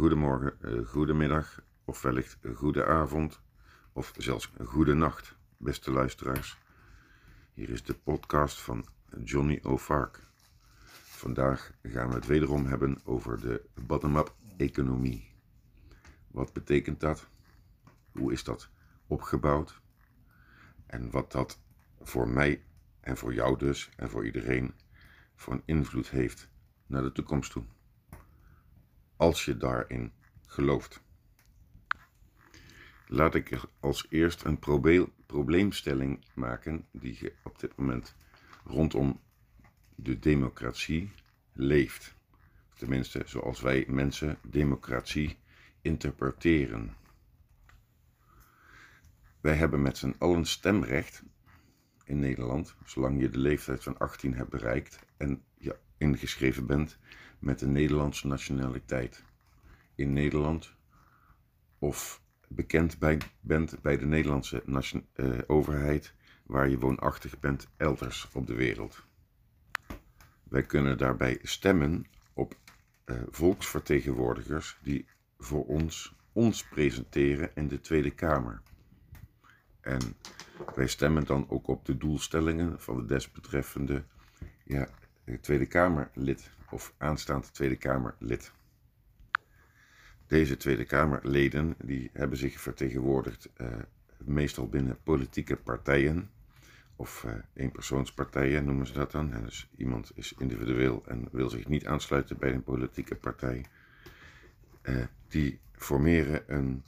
goedemorgen, uh, goedemiddag of wellicht goede avond of zelfs goede nacht, beste luisteraars. Hier is de podcast van Johnny O'Fark. Vandaag gaan we het wederom hebben over de bottom-up economie. Wat betekent dat? Hoe is dat opgebouwd? En wat dat voor mij en voor jou dus en voor iedereen voor een invloed heeft naar de toekomst toe als je daarin gelooft. Laat ik als eerst een probleemstelling maken die je op dit moment rondom de democratie leeft. Tenminste, zoals wij mensen democratie interpreteren. Wij hebben met z'n allen stemrecht in Nederland, zolang je de leeftijd van 18 hebt bereikt en je ingeschreven bent met de Nederlandse nationaliteit in Nederland of bekend bij, bent bij de Nederlandse uh, overheid waar je woonachtig bent elders op de wereld. Wij kunnen daarbij stemmen op uh, volksvertegenwoordigers die voor ons ons presenteren in de Tweede Kamer. En wij stemmen dan ook op de doelstellingen van de desbetreffende ja, Tweede Kamerlid of aanstaand Tweede Kamerlid. Deze Tweede Kamerleden die hebben zich vertegenwoordigd uh, meestal binnen politieke partijen of uh, eenpersoonspartijen noemen ze dat dan. Dus iemand is individueel en wil zich niet aansluiten bij een politieke partij. Uh, die formeren een,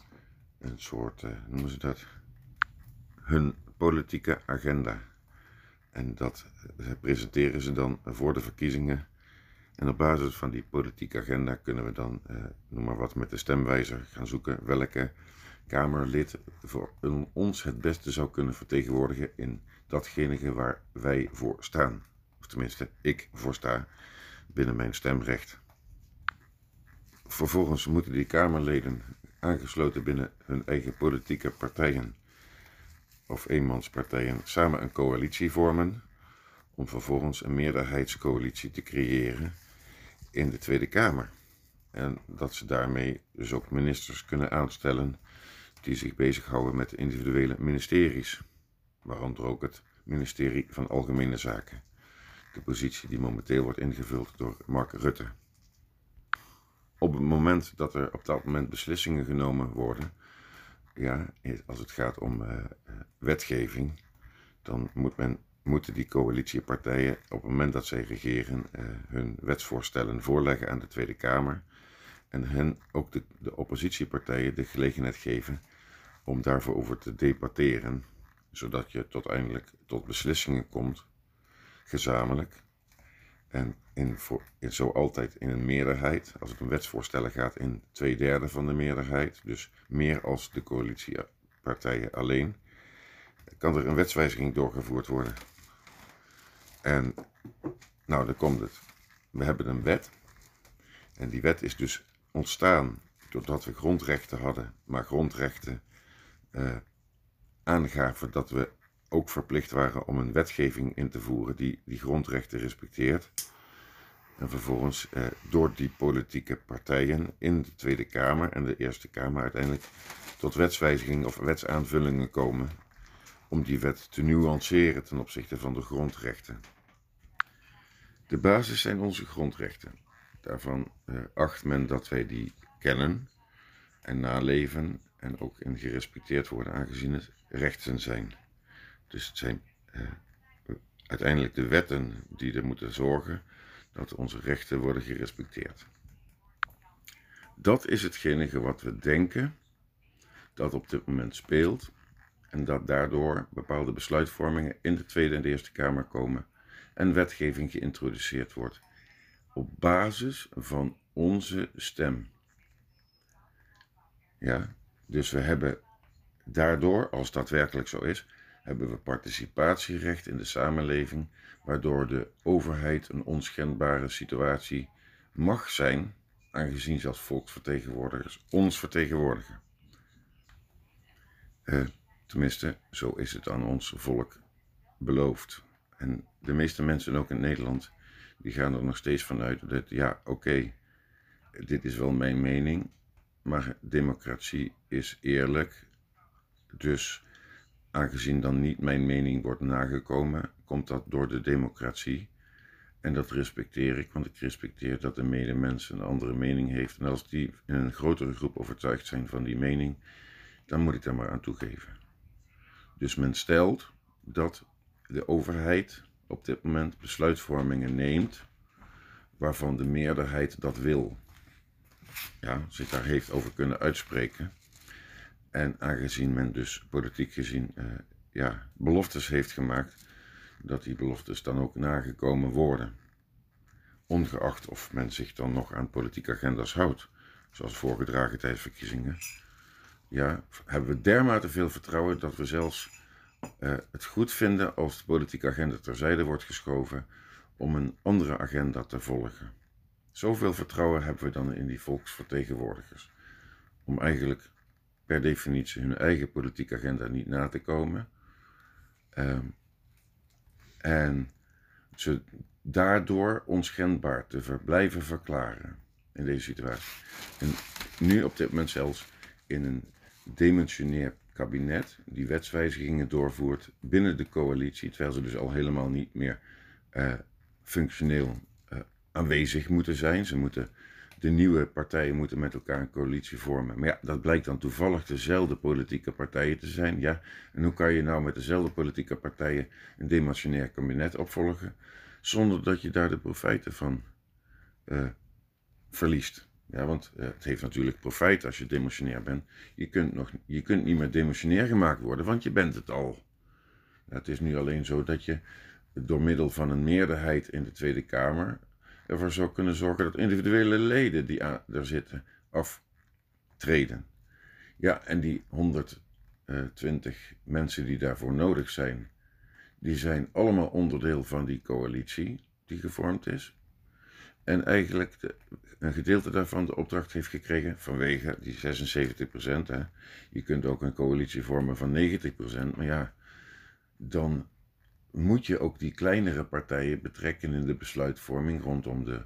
een soort, noemen ze dat, hun politieke agenda. En dat presenteren ze dan voor de verkiezingen en op basis van die politieke agenda kunnen we dan, eh, noem maar wat, met de stemwijzer gaan zoeken welke Kamerlid voor ons het beste zou kunnen vertegenwoordigen in datgene waar wij voor staan. Of tenminste, ik voor sta binnen mijn stemrecht. Vervolgens moeten die Kamerleden aangesloten binnen hun eigen politieke partijen of eenmanspartijen samen een coalitie vormen om vervolgens een meerderheidscoalitie te creëren in de Tweede Kamer. En dat ze daarmee dus ook ministers kunnen aanstellen die zich bezighouden met individuele ministeries. Waaronder ook het ministerie van Algemene Zaken. De positie die momenteel wordt ingevuld door Mark Rutte. Op het moment dat er op dat moment beslissingen genomen worden, ja, als het gaat om uh, wetgeving, dan moet men moeten die coalitiepartijen op het moment dat zij regeren uh, hun wetsvoorstellen voorleggen aan de Tweede Kamer en hen ook de, de oppositiepartijen de gelegenheid geven om daarvoor over te debatteren, zodat je tot eindelijk tot beslissingen komt, gezamenlijk. En in, voor, in, zo altijd in een meerderheid, als het om wetsvoorstellen gaat, in twee derde van de meerderheid, dus meer als de coalitiepartijen alleen, kan er een wetswijziging doorgevoerd worden. En nou, dan komt het. We hebben een wet. En die wet is dus ontstaan doordat we grondrechten hadden. Maar grondrechten uh, aangaven dat we ook verplicht waren om een wetgeving in te voeren die die grondrechten respecteert. En vervolgens eh, door die politieke partijen in de Tweede Kamer en de Eerste Kamer uiteindelijk tot wetswijzigingen of wetsaanvullingen komen om die wet te nuanceren ten opzichte van de grondrechten. De basis zijn onze grondrechten. Daarvan eh, acht men dat wij die kennen en naleven en ook in gerespecteerd worden aangezien het rechten zijn. Dus het zijn eh, uiteindelijk de wetten die er moeten zorgen dat onze rechten worden gerespecteerd. Dat is hetgene wat we denken dat op dit moment speelt en dat daardoor bepaalde besluitvormingen in de Tweede en de Eerste Kamer komen en wetgeving geïntroduceerd wordt op basis van onze stem. Ja, dus we hebben daardoor, als dat werkelijk zo is, hebben we participatierecht in de samenleving, waardoor de overheid een onschendbare situatie mag zijn, aangezien zelfs volksvertegenwoordigers ons vertegenwoordigen. Uh, tenminste, zo is het aan ons volk beloofd. En de meeste mensen, ook in Nederland, die gaan er nog steeds vanuit dat, ja, oké, dit is wel mijn mening, maar democratie is eerlijk. Dus aangezien dan niet mijn mening wordt nagekomen, komt dat door de democratie. En dat respecteer ik, want ik respecteer dat de medemens een andere mening heeft. En als die in een grotere groep overtuigd zijn van die mening, dan moet ik daar maar aan toegeven. Dus men stelt dat de overheid op dit moment besluitvormingen neemt waarvan de meerderheid dat wil. Ja, zich daar heeft over kunnen uitspreken. En aangezien men dus politiek gezien uh, ja, beloftes heeft gemaakt, dat die beloftes dan ook nagekomen worden. Ongeacht of men zich dan nog aan politieke agenda's houdt, zoals voorgedragen tijdens verkiezingen. Ja, hebben we dermate veel vertrouwen dat we zelfs uh, het goed vinden als de politieke agenda terzijde wordt geschoven om een andere agenda te volgen. Zoveel vertrouwen hebben we dan in die volksvertegenwoordigers. Om eigenlijk per definitie hun eigen politieke agenda niet na te komen. Um, en ze daardoor onschendbaar te blijven verklaren in deze situatie. En nu op dit moment zelfs in een demissionair kabinet die wetswijzigingen doorvoert binnen de coalitie, terwijl ze dus al helemaal niet meer uh, functioneel uh, aanwezig moeten zijn. Ze moeten, de nieuwe partijen moeten met elkaar een coalitie vormen. Maar ja, dat blijkt dan toevallig dezelfde politieke partijen te zijn. Ja, en hoe kan je nou met dezelfde politieke partijen een demissionair kabinet opvolgen, zonder dat je daar de profijten van uh, verliest? Ja, want uh, het heeft natuurlijk profijt als je demissionair bent. Je kunt, nog, je kunt niet meer demissionair gemaakt worden, want je bent het al. Het is nu alleen zo dat je door middel van een meerderheid in de Tweede Kamer ervoor zou kunnen zorgen dat individuele leden die er zitten aftreden. Ja, en die 120 mensen die daarvoor nodig zijn, die zijn allemaal onderdeel van die coalitie die gevormd is. En eigenlijk een gedeelte daarvan de opdracht heeft gekregen vanwege die 76 procent. Je kunt ook een coalitie vormen van 90 procent, maar ja, dan moet je ook die kleinere partijen betrekken in de besluitvorming rondom de,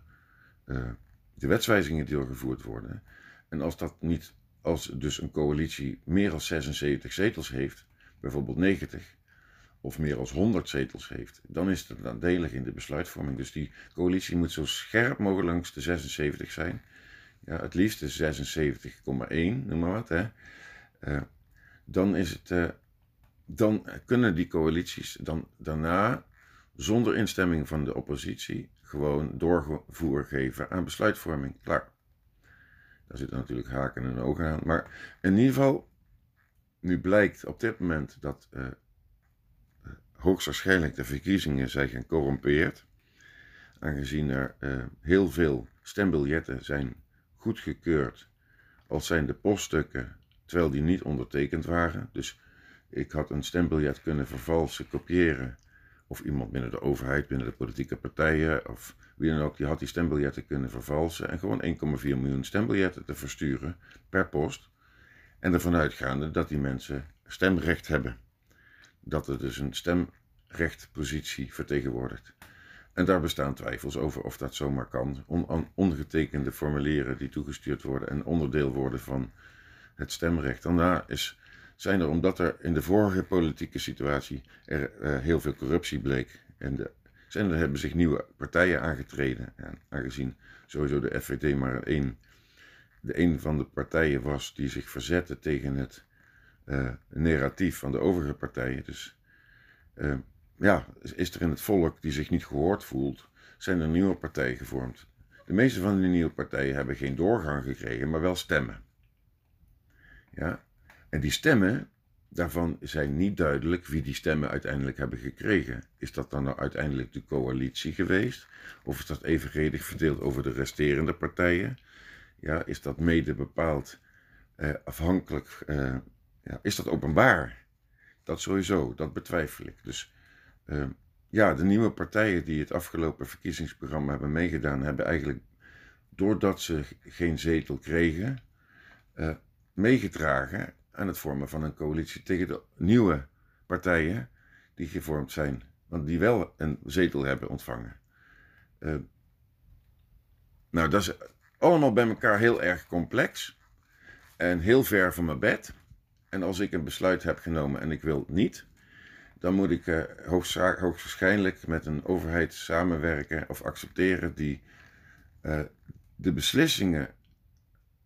uh, de wetswijzigingen die doorgevoerd worden. En als dat niet, als dus een coalitie meer dan 76 zetels heeft, bijvoorbeeld 90, of meer dan 100 zetels heeft, dan is het nadelig in de besluitvorming. Dus die coalitie moet zo scherp mogelijk langs de 76 zijn. Ja, het liefst de 76,1, noem maar wat. Hè. Uh, dan is het uh, dan kunnen die coalities dan daarna zonder instemming van de oppositie gewoon doorvoer geven aan besluitvorming. Klaar. Daar zitten natuurlijk haken en ogen aan. Maar in ieder geval, nu blijkt op dit moment dat uh, hoogstwaarschijnlijk de verkiezingen zijn gecorrumpeerd. Aangezien er uh, heel veel stembiljetten zijn goedgekeurd als zijn de poststukken, terwijl die niet ondertekend waren. Dus ik had een stembiljet kunnen vervalsen, kopiëren. Of iemand binnen de overheid, binnen de politieke partijen of wie dan ook, die had die stembiljetten kunnen vervalsen. En gewoon 1,4 miljoen stembiljetten te versturen per post. En ervan uitgaande dat die mensen stemrecht hebben. Dat er dus een stemrechtpositie vertegenwoordigt. En daar bestaan twijfels over of dat zomaar kan. On ongetekende formulieren die toegestuurd worden en onderdeel worden van het stemrecht. Daarna is zijn er omdat er in de vorige politieke situatie er uh, heel veel corruptie bleek. En de, zijn er hebben zich nieuwe partijen aangetreden. En aangezien sowieso de FVD maar een, de een van de partijen was die zich verzette tegen het uh, narratief van de overige partijen. Dus uh, ja, is er in het volk die zich niet gehoord voelt, zijn er nieuwe partijen gevormd. De meeste van die nieuwe partijen hebben geen doorgang gekregen, maar wel stemmen. Ja, en die stemmen, daarvan zijn niet duidelijk wie die stemmen uiteindelijk hebben gekregen. Is dat dan nou uiteindelijk de coalitie geweest? Of is dat evenredig verdeeld over de resterende partijen? Ja, is dat mede bepaald eh, afhankelijk? Eh, ja, is dat openbaar? Dat sowieso, dat betwijfel ik. Dus uh, ja, de nieuwe partijen die het afgelopen verkiezingsprogramma hebben meegedaan, hebben eigenlijk, doordat ze geen zetel kregen, uh, meegedragen aan het vormen van een coalitie tegen de nieuwe partijen die gevormd zijn, want die wel een zetel hebben ontvangen. Uh, nou, dat is allemaal bij elkaar heel erg complex. en heel ver van mijn bed. En als ik een besluit heb genomen en ik wil het niet, dan moet ik uh, hoogstwaarschijnlijk met een overheid samenwerken of accepteren die uh, de beslissingen,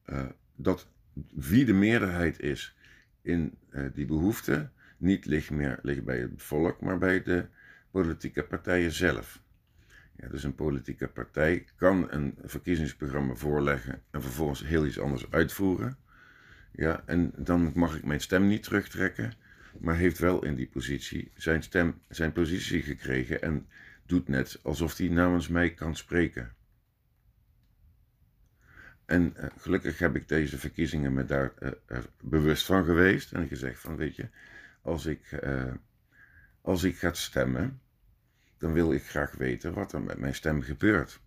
uh, dat wie de meerderheid is in die behoefte, niet ligt meer ligt bij het volk, maar bij de politieke partijen zelf. Ja, dus een politieke partij kan een verkiezingsprogramma voorleggen en vervolgens heel iets anders uitvoeren. Ja, en dan mag ik mijn stem niet terugtrekken, maar heeft wel in die positie zijn, stem, zijn positie gekregen en doet net alsof hij namens mij kan spreken. En uh, gelukkig heb ik deze verkiezingen me daar uh, bewust van geweest en gezegd van weet je, als ik, als ik ga stemmen, dan wil ik graag weten wat er met mijn stem gebeurt.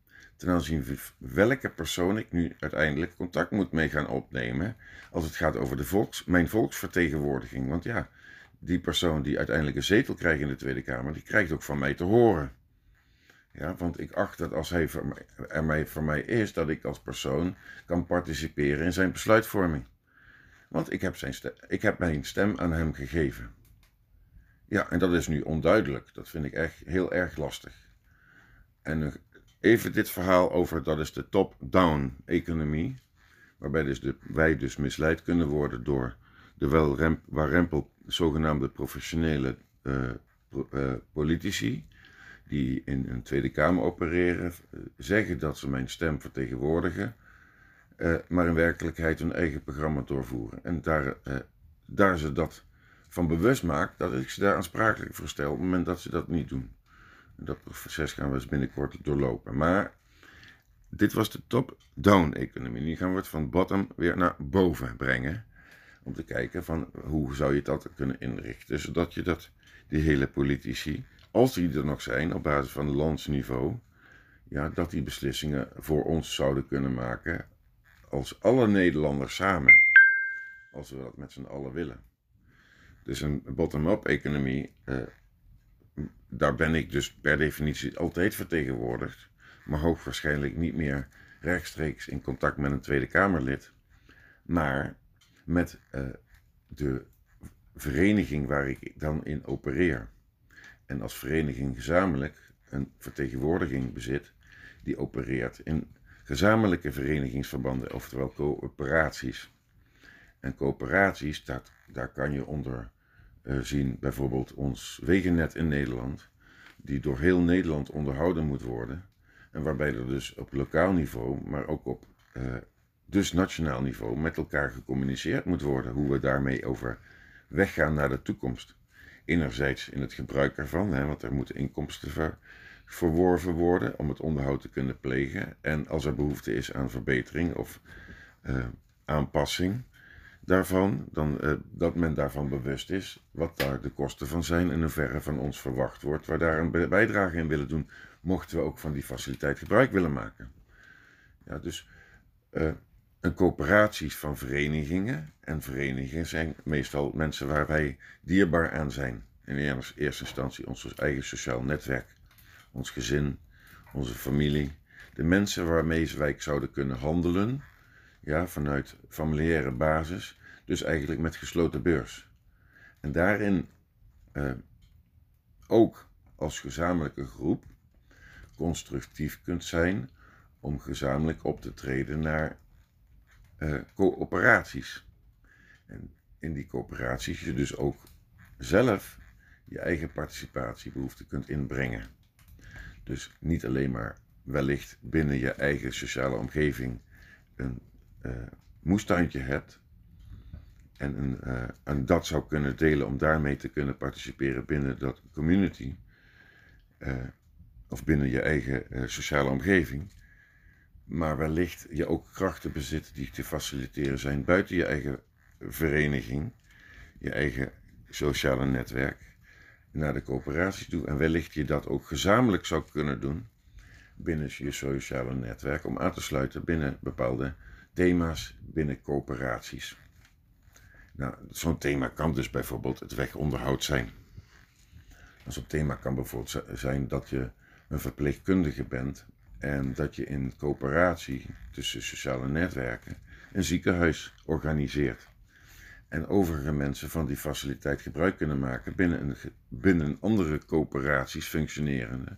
Ten aanzien van welke persoon ik nu uiteindelijk contact moet mee gaan opnemen als het gaat over de volks, mijn volksvertegenwoordiging. Want ja, die persoon die uiteindelijk een zetel krijgt in de Tweede Kamer, die krijgt ook van mij te horen. Ja, want ik acht dat als hij er mij, voor mij is, dat ik als persoon kan participeren in zijn besluitvorming. Want ik heb, zijn ik heb mijn stem aan hem gegeven. Ja, en dat is nu onduidelijk. Dat vind ik echt heel erg lastig. En even dit verhaal over, dat is de top-down economie. Waarbij dus de, wij dus misleid kunnen worden door de rem, rempel zogenaamde professionele uh, uh, politici. Die in een Tweede Kamer opereren, uh, zeggen dat ze mijn stem vertegenwoordigen. maar in werkelijkheid hun eigen programma doorvoeren. En daar, daar ze dat van bewust maak dat ik ze daar aansprakelijk voor stel op het moment dat ze dat niet doen. Dat proces gaan we eens binnenkort doorlopen. Maar dit was de top-down economie. Nu gaan we het van bottom weer naar boven brengen. Om te kijken van hoe zou je dat kunnen inrichten. Zodat je dat, die hele politici, als die er nog zijn op basis van landsniveau, ja, dat die beslissingen voor ons zouden kunnen maken als alle Nederlanders samen. Als we dat met z'n allen willen. Dus een bottom-up economie, uh, daar ben ik dus per definitie altijd vertegenwoordigd, maar hoogwaarschijnlijk niet meer rechtstreeks in contact met een Tweede Kamerlid, maar met uh, de vereniging waar ik dan in opereer. En als vereniging gezamenlijk een vertegenwoordiging bezit die opereert in gezamenlijke verenigingsverbanden, oftewel coöperaties. En coöperaties, dat, daar kan je onder zien bijvoorbeeld ons wegennet in Nederland, die door heel Nederland onderhouden moet worden. En waarbij er dus op lokaal niveau, maar ook op uh, dus nationaal niveau met elkaar gecommuniceerd moet worden. Hoe we daarmee over weggaan naar de toekomst. Enerzijds in het gebruik ervan, hè, want er moeten inkomsten ver, verworven worden om het onderhoud te kunnen plegen. En als er behoefte is aan verbetering of uh, aanpassing, daarvan, dan, uh, dat men daarvan bewust is wat daar de kosten van zijn en in hoeverre van ons verwacht wordt, waar daar een bijdrage in willen doen, mochten we ook van die faciliteit gebruik willen maken. Ja, dus uh, een coöperaties van verenigingen, en verenigingen zijn meestal mensen waar wij dierbaar aan zijn. In eerste instantie ons eigen sociaal netwerk, ons gezin, onze familie, de mensen waarmee wij zouden kunnen handelen, ja, vanuit familiaire basis, dus eigenlijk met gesloten beurs. En daarin uh, ook als gezamenlijke groep constructief kunt zijn om gezamenlijk op te treden naar uh, coöperaties. En in die coöperaties je dus ook zelf je eigen participatiebehoeften kunt inbrengen. Dus niet alleen maar wellicht binnen je eigen sociale omgeving een moestuintje hebt en, een, en dat zou kunnen delen om daarmee te kunnen participeren binnen dat community uh, of binnen je eigen sociale omgeving, maar wellicht je ook krachten bezit die te faciliteren zijn buiten je eigen vereniging, je eigen sociale netwerk, naar de coöperaties toe en wellicht je dat ook gezamenlijk zou kunnen doen binnen je sociale netwerk om aan te sluiten binnen bepaalde thema's binnen coöperaties. Nou, zo'n thema kan dus bijvoorbeeld het wegonderhoud zijn. Zo'n thema kan bijvoorbeeld zijn dat je een verpleegkundige bent en dat je in coöperatie tussen sociale netwerken een ziekenhuis organiseert. En overige mensen van die faciliteit gebruik kunnen maken binnen, een, binnen andere coöperaties functionerende.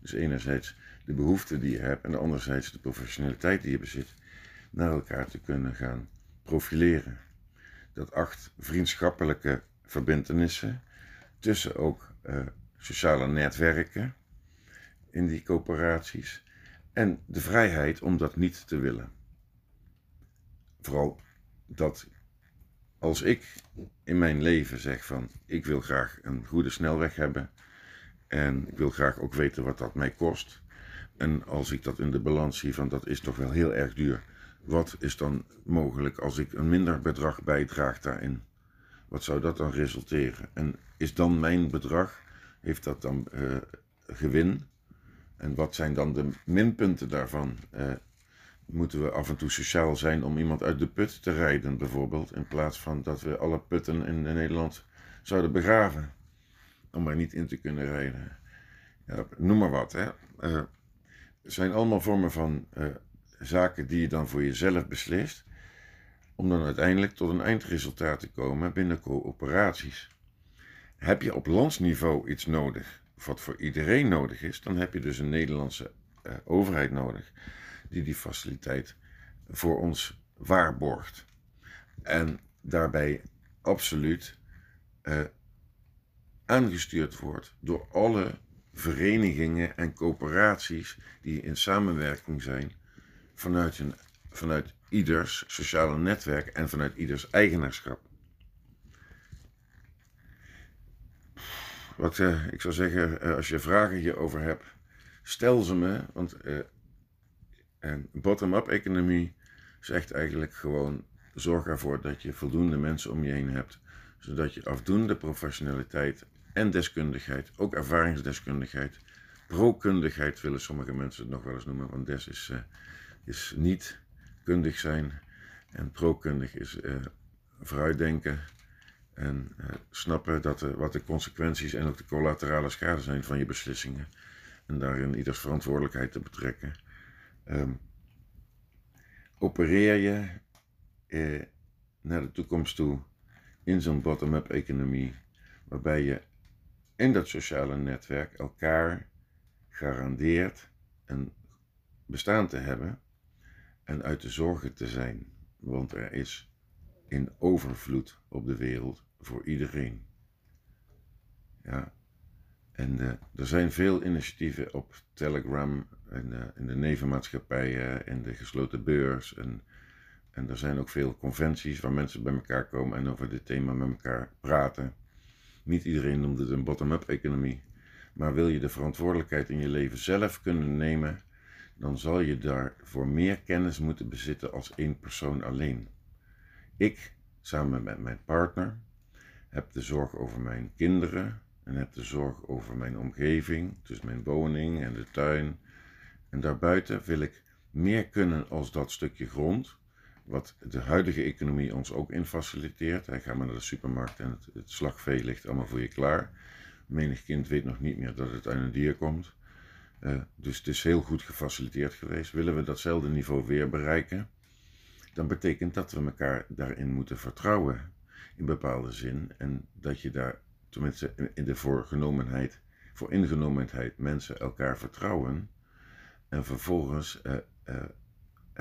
Dus enerzijds de behoeften die je hebt en anderzijds de professionaliteit die je bezit, naar elkaar te kunnen gaan profileren. Dat acht vriendschappelijke verbindenissen tussen ook uh, sociale netwerken in die coöperaties en de vrijheid om dat niet te willen. Vooral dat als ik in mijn leven zeg van ik wil graag een goede snelweg hebben en ik wil graag ook weten wat dat mij kost. En als ik dat in de balans zie van dat is toch wel heel erg duur. Wat is dan mogelijk als ik een minder bedrag bijdraag daarin? Wat zou dat dan resulteren? En is dan mijn bedrag, heeft dat dan uh, gewin? En wat zijn dan de minpunten daarvan? Uh, moeten we af en toe sociaal zijn om iemand uit de put te rijden, bijvoorbeeld, in plaats van dat we alle putten in Nederland zouden begraven, om er niet in te kunnen rijden. Ja, noem maar wat. Hè. Uh, zijn allemaal vormen van zaken die je dan voor jezelf beslist, om dan uiteindelijk tot een eindresultaat te komen binnen coöperaties. Heb je op landsniveau iets nodig, wat voor iedereen nodig is, dan heb je dus een Nederlandse uh, overheid nodig die die faciliteit voor ons waarborgt. En daarbij absoluut uh, aangestuurd wordt door alle verenigingen en coöperaties die in samenwerking zijn vanuit, een, vanuit ieders sociale netwerk en vanuit ieders eigenaarschap. Wat uh, ik zou zeggen, uh, als je vragen hierover hebt, stel ze me, want en bottom-up economie zegt eigenlijk gewoon: zorg ervoor dat je voldoende mensen om je heen hebt, zodat je afdoende professionaliteit en deskundigheid, ook ervaringsdeskundigheid, prokundigheid willen sommige mensen het nog wel eens noemen, want des is, uh, is niet kundig zijn en prokundig is uh, vooruitdenken en uh, snappen dat, wat de consequenties en ook de collaterale schade zijn van je beslissingen en daarin ieders verantwoordelijkheid te betrekken. Um, opereer je eh, naar de toekomst toe in zo'n bottom-up economie, waarbij je in dat sociale netwerk elkaar garandeert een bestaan te hebben en uit de zorgen te zijn, want er is in overvloed op de wereld voor iedereen. Ja, en uh, er zijn veel initiatieven op Telegram en in de nevenmaatschappijen en de gesloten beurs. En, en er zijn ook veel conventies waar mensen bij elkaar komen en over dit thema met elkaar praten. Niet iedereen noemt het een bottom-up economie. Maar wil je de verantwoordelijkheid in je leven zelf kunnen nemen, dan zal je daarvoor meer kennis moeten bezitten als één persoon alleen. Ik, samen met mijn partner, heb de zorg over mijn kinderen, en heb de zorg over mijn omgeving, dus mijn woning en de tuin. En daarbuiten wil ik meer kunnen als dat stukje grond, wat de huidige economie ons ook in faciliteert. Hij gaat maar naar de supermarkt en het, het slagvee ligt allemaal voor je klaar. Menig kind weet nog niet meer dat het uit een dier komt. Uh, dus het is heel goed gefaciliteerd geweest. Willen we datzelfde niveau weer bereiken, dan betekent dat we elkaar daarin moeten vertrouwen in bepaalde zin. En dat je daar tenminste in de voorgenomenheid, voor ingenomenheid mensen elkaar vertrouwen en vervolgens uh, uh,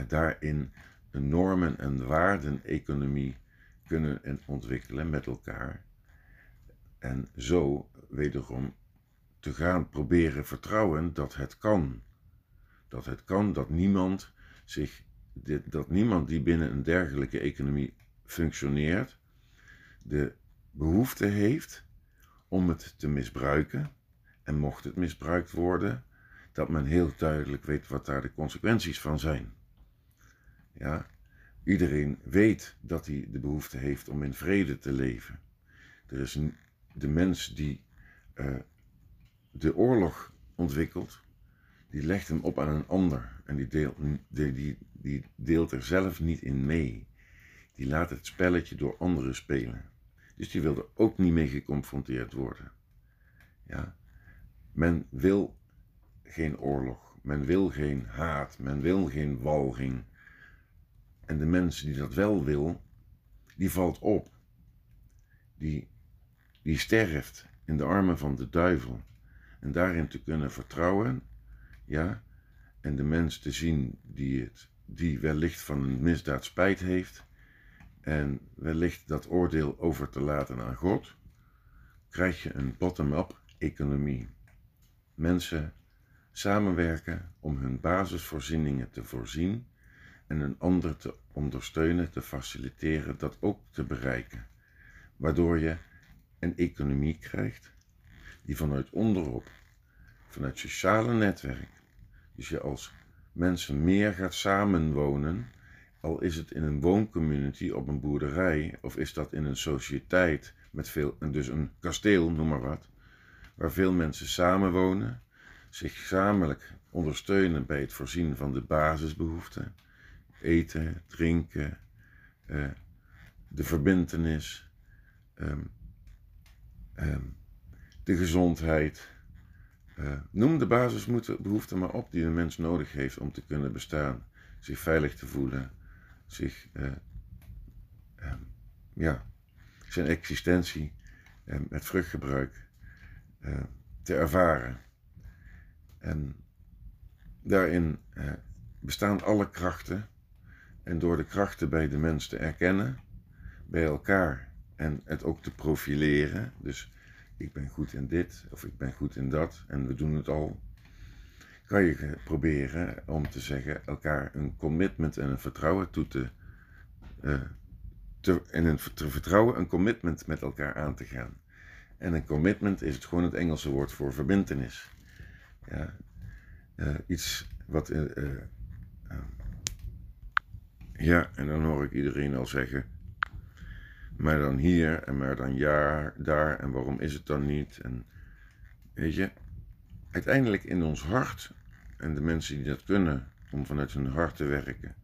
daarin een normen- en waarden-economie kunnen ontwikkelen met elkaar. En zo wederom te gaan proberen vertrouwen dat het kan. Dat het kan dat niemand zich, dat niemand die binnen een dergelijke economie functioneert, de behoefte heeft om het te misbruiken. En mocht het misbruikt worden, dat men heel duidelijk weet wat daar de consequenties van zijn. Ja, iedereen weet dat hij de behoefte heeft om in vrede te leven. Er is de mens die uh, de oorlog ontwikkelt, die legt hem op aan een ander en die deelt, die, die, die deelt er zelf niet in mee. Die laat het spelletje door anderen spelen. Dus die wilde ook niet mee geconfronteerd worden. Ja? Men wil geen oorlog, men wil geen haat, men wil geen walging. En de mensen die dat wel wil, die valt op. Die, die sterft in de armen van de duivel. En daarin te kunnen vertrouwen, ja, en de mens te zien die, het, die wellicht van een misdaad spijt heeft, en wellicht dat oordeel over te laten aan God, krijg je een bottom-up economie. Mensen samenwerken om hun basisvoorzieningen te voorzien en een ander te ondersteunen, te faciliteren, dat ook te bereiken. Waardoor je een economie krijgt die vanuit onderop, vanuit sociale netwerk, dus je als mensen meer gaat samenwonen, al is het in een wooncommunity op een boerderij, of is dat in een sociëteit met veel, dus een kasteel, noem maar wat, waar veel mensen samenwonen, zich gezamenlijk ondersteunen bij het voorzien van de basisbehoeften, eten, drinken, eh, de verbintenis, ehm, ehm, de gezondheid. Uh, noem de basisbehoeften maar op die een mens nodig heeft om te kunnen bestaan, zich veilig te voelen, zich, uh, ja, zijn existentie met vruchtgebruik te ervaren. En daarin bestaan alle krachten en door de krachten bij de mens te erkennen, bij elkaar en het ook te profileren. Dus ik ben goed in dit of ik ben goed in dat en we doen het al. Kan je proberen om te zeggen elkaar een commitment en een vertrouwen toe te, uh, te en een te vertrouwen, een commitment met elkaar aan te gaan. En een commitment is het gewoon het Engelse woord voor verbintenis. Ja, uh, iets wat uh, ja, en dan hoor ik iedereen al zeggen, maar dan hier en maar dan ja, daar en waarom is het dan niet? En weet je, uiteindelijk in ons hart en de mensen die dat kunnen om vanuit hun hart te werken,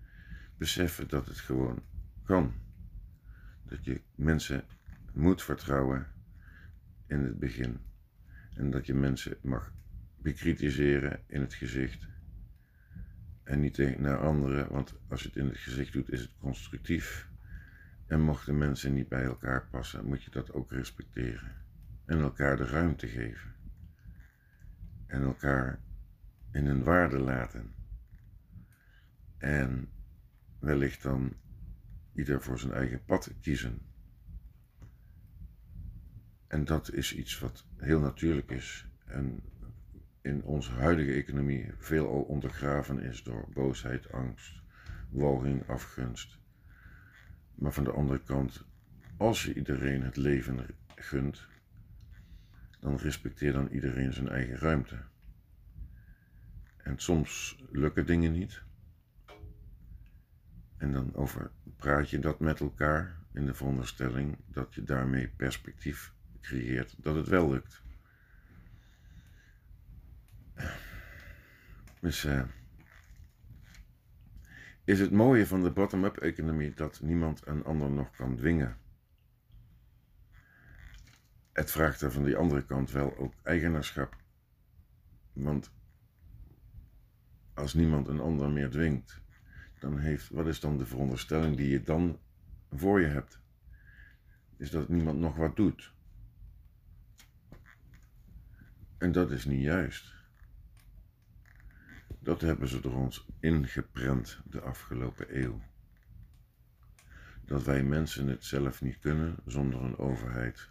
beseffen dat het gewoon kan. Dat je mensen moet vertrouwen in het begin. En dat je mensen mag bekritiseren in het gezicht en niet naar anderen, want als je het in het gezicht doet, is het constructief. En mochten mensen niet bij elkaar passen, moet je dat ook respecteren. En elkaar de ruimte geven. En elkaar in hun waarde laten. En wellicht dan ieder voor zijn eigen pad kiezen. En dat is iets wat heel natuurlijk is. En in onze huidige economie veelal ondergraven is door boosheid, angst, walging, afgunst. Maar van de andere kant, als je iedereen het leven gunt, dan respecteer dan iedereen zijn eigen ruimte. En soms lukken dingen niet. En dan over praat je dat met elkaar in de veronderstelling dat je daarmee perspectief creëert dat het wel lukt. Dus uh, is het mooie van de bottom-up economie dat niemand een ander nog kan dwingen. Het vraagt er van die andere kant wel ook eigenaarschap. Want als niemand een ander meer dwingt, dan heeft, wat is dan de veronderstelling die je dan voor je hebt? Is dat niemand nog wat doet. En dat is niet juist. Dat hebben ze door ons ingeprent de afgelopen eeuw. Dat wij mensen het zelf niet kunnen zonder een overheid.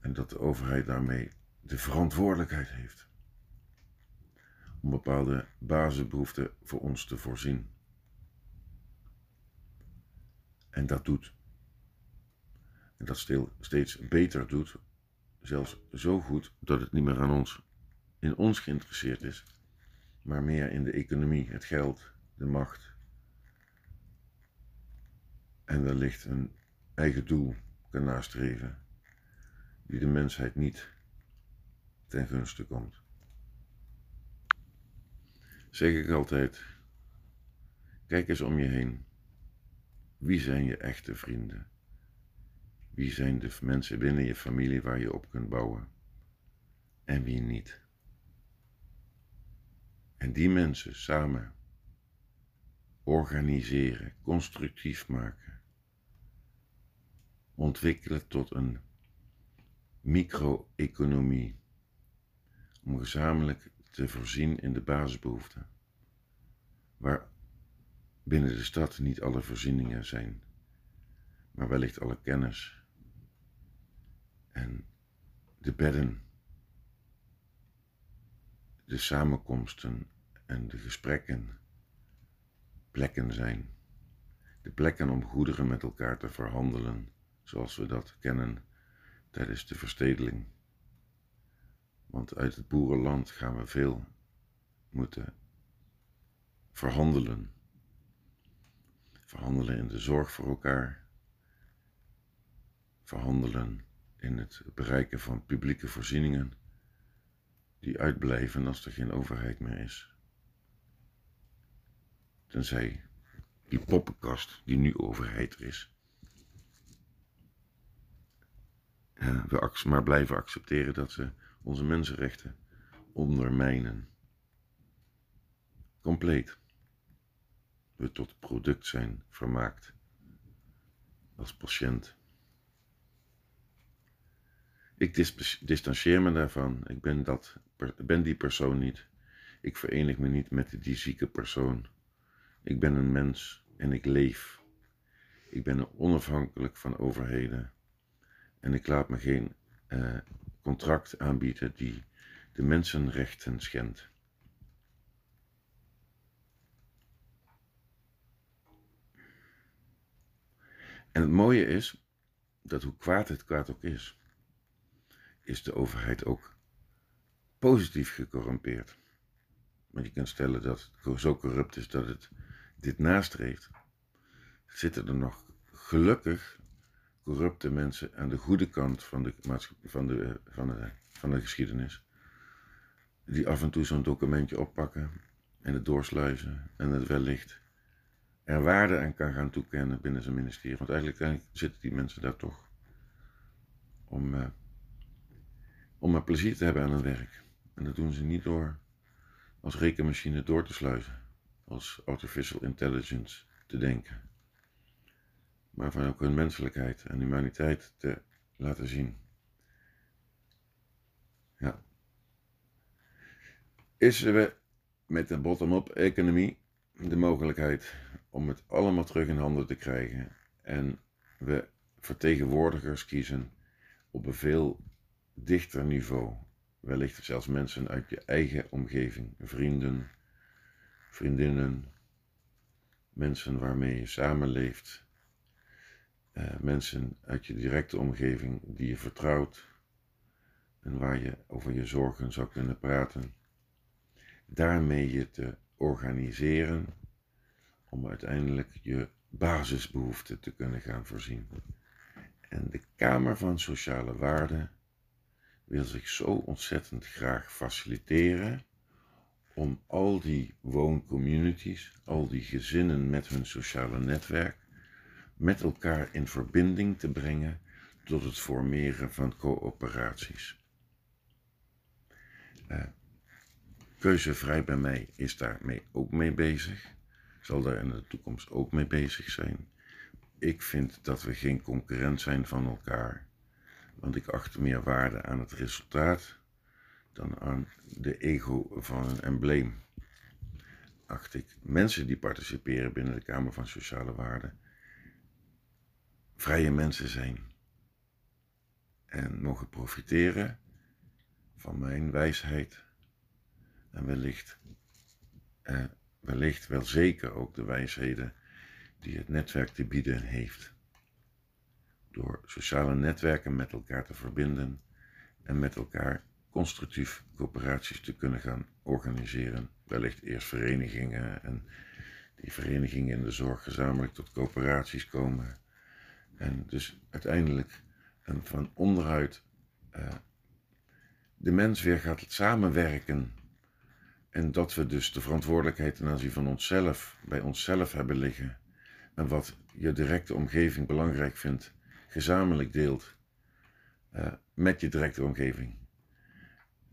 En dat de overheid daarmee de verantwoordelijkheid heeft om bepaalde basisbehoeften voor ons te voorzien. En dat doet. En dat steeds beter doet, zelfs zo goed dat het niet meer aan ons in ons geïnteresseerd is, maar meer in de economie, het geld, de macht. En wellicht een eigen doel kan nastreven, die de mensheid niet ten gunste komt. Zeg ik altijd, kijk eens om je heen. Wie zijn je echte vrienden? Wie zijn de mensen binnen je familie waar je op kunt bouwen? En wie niet? En die mensen samen organiseren, constructief maken, ontwikkelen tot een micro-economie, om gezamenlijk te voorzien in de basisbehoeften, waar binnen de stad niet alle voorzieningen zijn, maar wellicht alle kennis. En de bedden, de samenkomsten en de gesprekken plekken zijn. De plekken om goederen met elkaar te verhandelen, zoals we dat kennen tijdens de verstedeling. Want uit het boerenland gaan we veel moeten verhandelen. Verhandelen in de zorg voor elkaar. Verhandelen in het bereiken van publieke voorzieningen die uitblijven als er geen overheid meer is. Tenzij die poppenkast die nu overheid er is. we maar blijven accepteren dat ze onze mensenrechten ondermijnen. Compleet. We tot product zijn vermaakt. Als patiënt. Ik distancieer me daarvan. Ik ben, dat, ben die persoon niet. Ik verenig me niet met die zieke persoon. Ik ben een mens en ik leef. Ik ben onafhankelijk van overheden. En ik laat me geen uh, contract aanbieden die de mensenrechten schendt. En het mooie is dat hoe kwaad het kwaad ook is, is de overheid ook positief gecorrumpeerd. Want je kunt stellen dat het zo corrupt is dat het dit nastreeft. Zitten er nog gelukkig corrupte mensen aan de goede kant van de, van de, van de, van de geschiedenis. Die af en toe zo'n documentje oppakken en het doorsluizen en het wellicht er waarde aan kan gaan toekennen binnen zijn ministerie. Want eigenlijk, zitten die mensen daar toch om, uh, om maar plezier te hebben aan hun werk. En dat doen ze niet door als rekenmachine door te sluizen, als artificial intelligence te denken maar van ook hun menselijkheid en humaniteit te laten zien. Ja. Is er met de bottom-up economie de mogelijkheid om het allemaal terug in handen te krijgen en we vertegenwoordigers kiezen op een veel dichter niveau, wellicht zelfs mensen uit je eigen omgeving, vrienden, vriendinnen, mensen waarmee je samenleeft, uh, mensen uit je directe omgeving die je vertrouwt en waar je over je zorgen zou kunnen praten. Daarmee je te organiseren om uiteindelijk je basisbehoeften te kunnen gaan voorzien. En de Kamer van Sociale Waarden wil zich zo ontzettend graag faciliteren om al die wooncommunities, al die gezinnen met hun sociale netwerk, met elkaar in verbinding te brengen tot het formeren van coöperaties. Uh, keuzevrij bij mij is daarmee ook mee bezig, zal daar in de toekomst ook mee bezig zijn. Ik vind dat we geen concurrent zijn van elkaar, want ik acht meer waarde aan het resultaat dan aan de ego van een embleem. Acht ik mensen die participeren binnen de Kamer van Sociale Waarden vrije mensen zijn. En mogen profiteren van mijn wijsheid. En wellicht, eh, wellicht wel zeker ook de wijsheden die het netwerk te bieden heeft. Door sociale netwerken met elkaar te verbinden en met elkaar constructief coöperaties te kunnen gaan organiseren. Wellicht eerst verenigingen en die verenigingen in de zorg gezamenlijk tot coöperaties komen en dus uiteindelijk een van onderuit uh, de mens weer gaat samenwerken. En dat we dus de verantwoordelijkheid ten aanzien van onszelf bij onszelf hebben liggen. En wat je directe omgeving belangrijk vindt, gezamenlijk deelt uh, met je directe omgeving.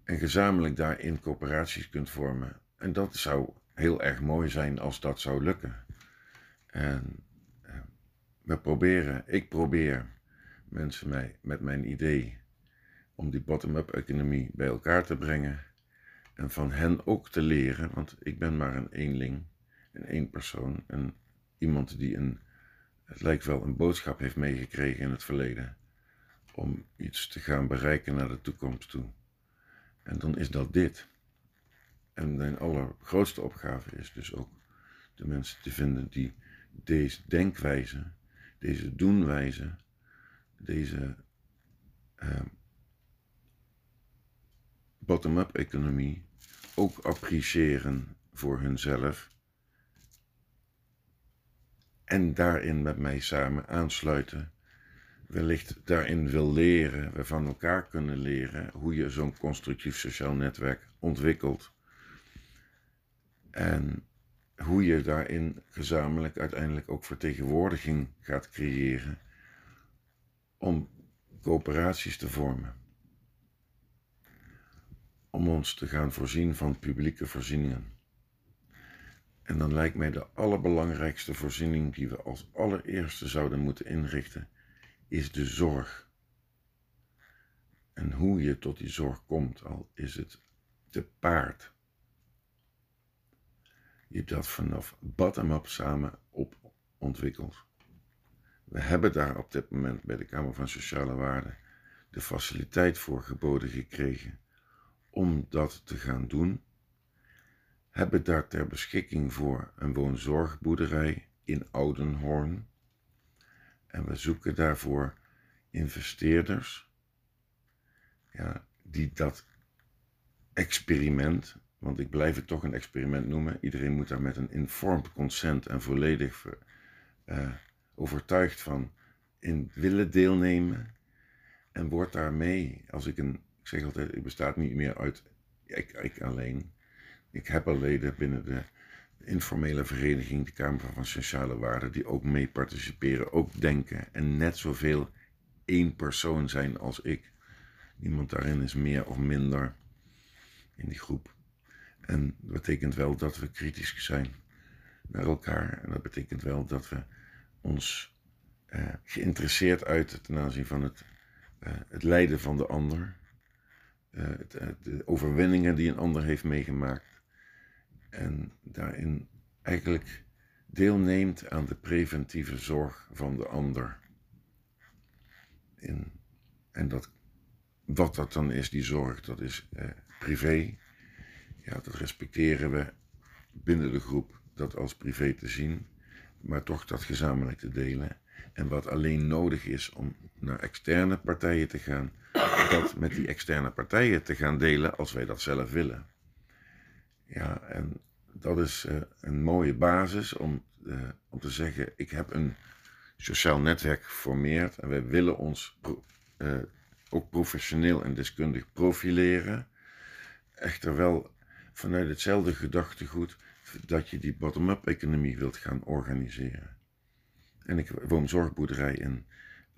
En gezamenlijk daarin coöperaties kunt vormen. En dat zou heel erg mooi zijn als dat zou lukken. En eh, we proberen, ik probeer mensen mij, met mijn idee om die bottom-up economie bij elkaar te brengen. En van hen ook te leren, want ik ben maar een eenling, een één persoon. En iemand die een, het lijkt wel een boodschap heeft meegekregen in het verleden. Om iets te gaan bereiken naar de toekomst toe. En dan is dat dit. En mijn allergrootste opgave is dus ook de mensen te vinden die deze denkwijze, deze doenwijze, deze uh, bottom-up economie ook appreciëren voor hunzelf. En daarin met mij samen aansluiten. Wellicht daarin wil leren, we van elkaar kunnen leren hoe je zo'n constructief sociaal netwerk ontwikkelt. En hoe je daarin gezamenlijk uiteindelijk ook vertegenwoordiging gaat creëren om coöperaties te vormen. Om ons te gaan voorzien van publieke voorzieningen. En dan lijkt mij de allerbelangrijkste voorziening die we als allereerste zouden moeten inrichten, is de zorg. En hoe je tot die zorg komt, al is het te paard je dat vanaf bottom-up samen op ontwikkeld. We hebben daar op dit moment bij de Kamer van Sociale Waarden de faciliteit voor geboden gekregen om dat te gaan doen. Hebben daar ter beschikking voor een woonzorgboerderij in Oudenhoorn. En we zoeken daarvoor investeerders ja, die dat experiment want ik blijf het toch een experiment noemen. Iedereen moet daar met een informed consent en volledig uh, overtuigd van in willen deelnemen. En wordt daarmee, als ik een, ik zeg altijd, ik bestaat niet meer uit ik, ik alleen. Ik heb al leden binnen de informele vereniging, de Kamer van Sociale Waarden, die ook mee participeren, ook denken en net zoveel één persoon zijn als ik. Niemand daarin is meer of minder in die groep. En dat betekent wel dat we kritisch zijn naar elkaar. En dat betekent wel dat we ons uh, geïnteresseerd uiten ten aanzien van het, uh, het lijden van de ander. Uh, het, de overwinningen die een ander heeft meegemaakt. En daarin eigenlijk deelneemt aan de preventieve zorg van de ander. In, en dat, wat dat dan is, die zorg, dat is privé, ja, dat respecteren we binnen de groep, dat als privé te zien, maar toch dat gezamenlijk te delen. En wat alleen nodig is om naar externe partijen te gaan, dat met die externe partijen te gaan delen als wij dat zelf willen. Ja, en dat is uh, een mooie basis om, uh, om te zeggen: ik heb een sociaal netwerk geformeerd en wij willen ons uh, ook professioneel en deskundig profileren. Echter wel vanuit hetzelfde gedachtegoed dat je die bottom-up economie wilt gaan organiseren. En ik woon zorgboerderij in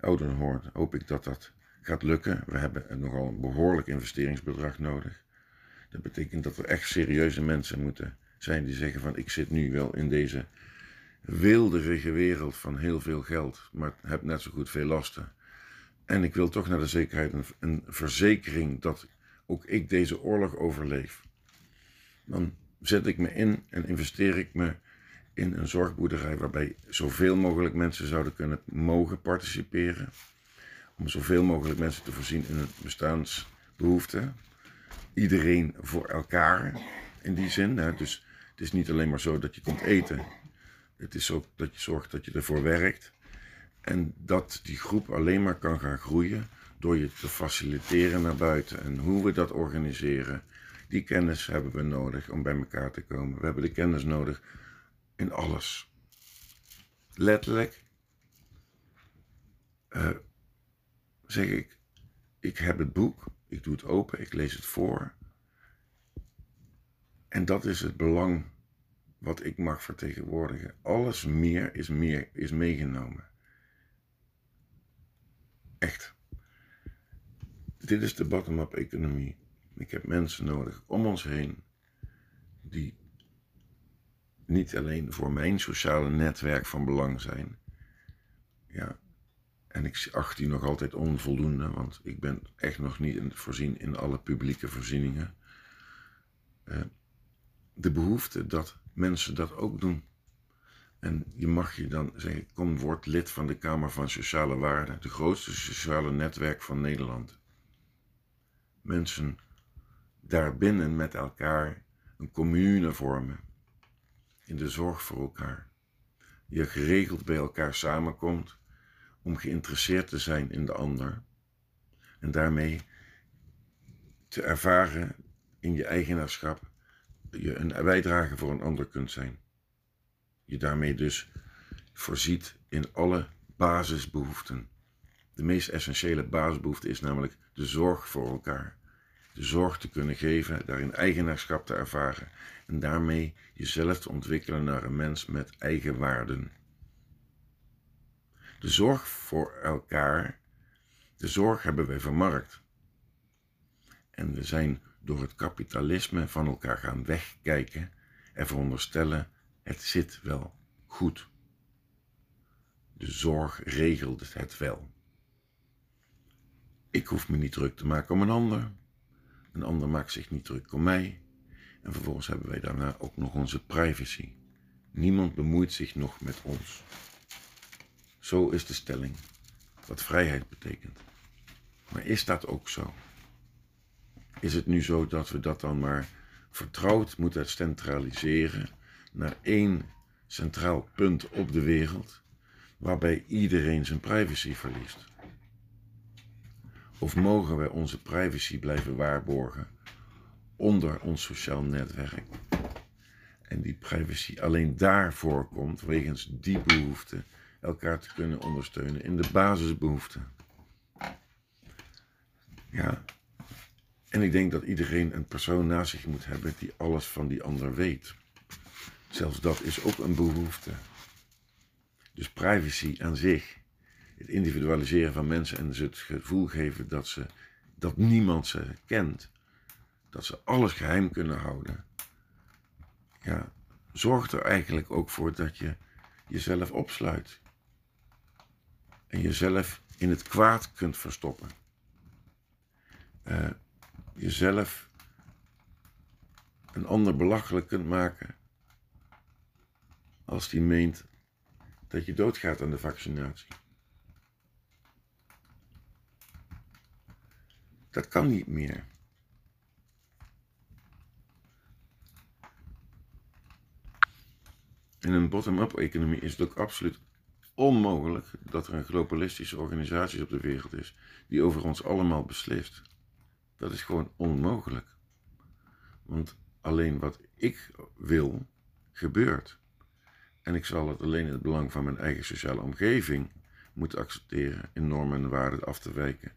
Oudenhoorn. Hoop ik dat dat gaat lukken. We hebben nogal een behoorlijk investeringsbedrag nodig. Dat betekent dat er echt serieuze mensen moeten zijn die zeggen van ik zit nu wel in deze wilderige wereld van heel veel geld, maar heb net zo goed veel lasten. En ik wil toch naar de zekerheid een, een verzekering dat ook ik deze oorlog overleef dan zet ik me in en investeer ik me in een zorgboerderij waarbij zoveel mogelijk mensen zouden kunnen mogen participeren. Om zoveel mogelijk mensen te voorzien in hun bestaansbehoeften. Iedereen voor elkaar in die zin. Hè. Dus het is niet alleen maar zo dat je komt eten. Het is ook dat je zorgt dat je ervoor werkt. En dat die groep alleen maar kan gaan groeien door je te faciliteren naar buiten. En hoe we dat organiseren, die kennis hebben we nodig om bij elkaar te komen. We hebben de kennis nodig in alles. Letterlijk uh, zeg ik, ik heb het boek, ik doe het open, ik lees het voor. En dat is het belang wat ik mag vertegenwoordigen. Alles meer is, meer, is meegenomen. Echt. Dit is de bottom-up economie. Ik heb mensen nodig om ons heen die niet alleen voor mijn sociale netwerk van belang zijn. Ja, en ik acht die nog altijd onvoldoende, want ik ben echt nog niet voorzien in alle publieke voorzieningen. Uh, de behoefte dat mensen dat ook doen. En je mag je dan zeggen, kom word lid van de Kamer van Sociale Waarden, de grootste sociale netwerk van Nederland. Mensen daarbinnen met elkaar een commune vormen, in de zorg voor elkaar. Je geregeld bij elkaar samenkomt om geïnteresseerd te zijn in de ander en daarmee te ervaren in je eigenaarschap je een bijdrage voor een ander kunt zijn. Je daarmee dus voorziet in alle basisbehoeften. De meest essentiële basisbehoefte is namelijk de zorg voor elkaar. De zorg te kunnen geven, daarin eigenaarschap te ervaren en daarmee jezelf te ontwikkelen naar een mens met eigen waarden. De zorg voor elkaar, de zorg hebben wij vermarkt. En we zijn door het kapitalisme van elkaar gaan wegkijken en veronderstellen: het zit wel goed. De zorg regelt het wel. Ik hoef me niet druk te maken om een ander. Een ander maakt zich niet druk om mij. En vervolgens hebben wij daarna ook nog onze privacy. Niemand bemoeit zich nog met ons. Zo is de stelling, wat vrijheid betekent. Maar is dat ook zo? is het nu zo dat we dat dan maar vertrouwd moeten centraliseren naar één centraal punt op de wereld, waarbij iedereen zijn privacy verliest? Of mogen wij onze privacy blijven waarborgen onder ons sociaal netwerk? En die privacy alleen daar voorkomt, wegens die behoefte, elkaar te kunnen ondersteunen in de basisbehoeften. Ja, en ik denk dat iedereen een persoon naast zich moet hebben die alles van die ander weet. Zelfs dat is ook een behoefte. Dus privacy aan zich, het individualiseren van mensen en ze het gevoel geven dat, ze, dat niemand ze kent, dat ze alles geheim kunnen houden, ja, zorgt er eigenlijk ook voor dat je jezelf opsluit en jezelf in het kwaad kunt verstoppen. Uh, jezelf een ander belachelijk kunt maken als die meent dat je doodgaat aan de vaccinatie. Dat kan niet meer. In een bottom-up economie is het ook absoluut onmogelijk dat er een globalistische organisatie op de wereld is die over ons allemaal beslist. Dat is gewoon onmogelijk. Want alleen wat ik wil, gebeurt. En ik zal het alleen in het belang van mijn eigen sociale omgeving moeten accepteren in normen en waarden af te wijken.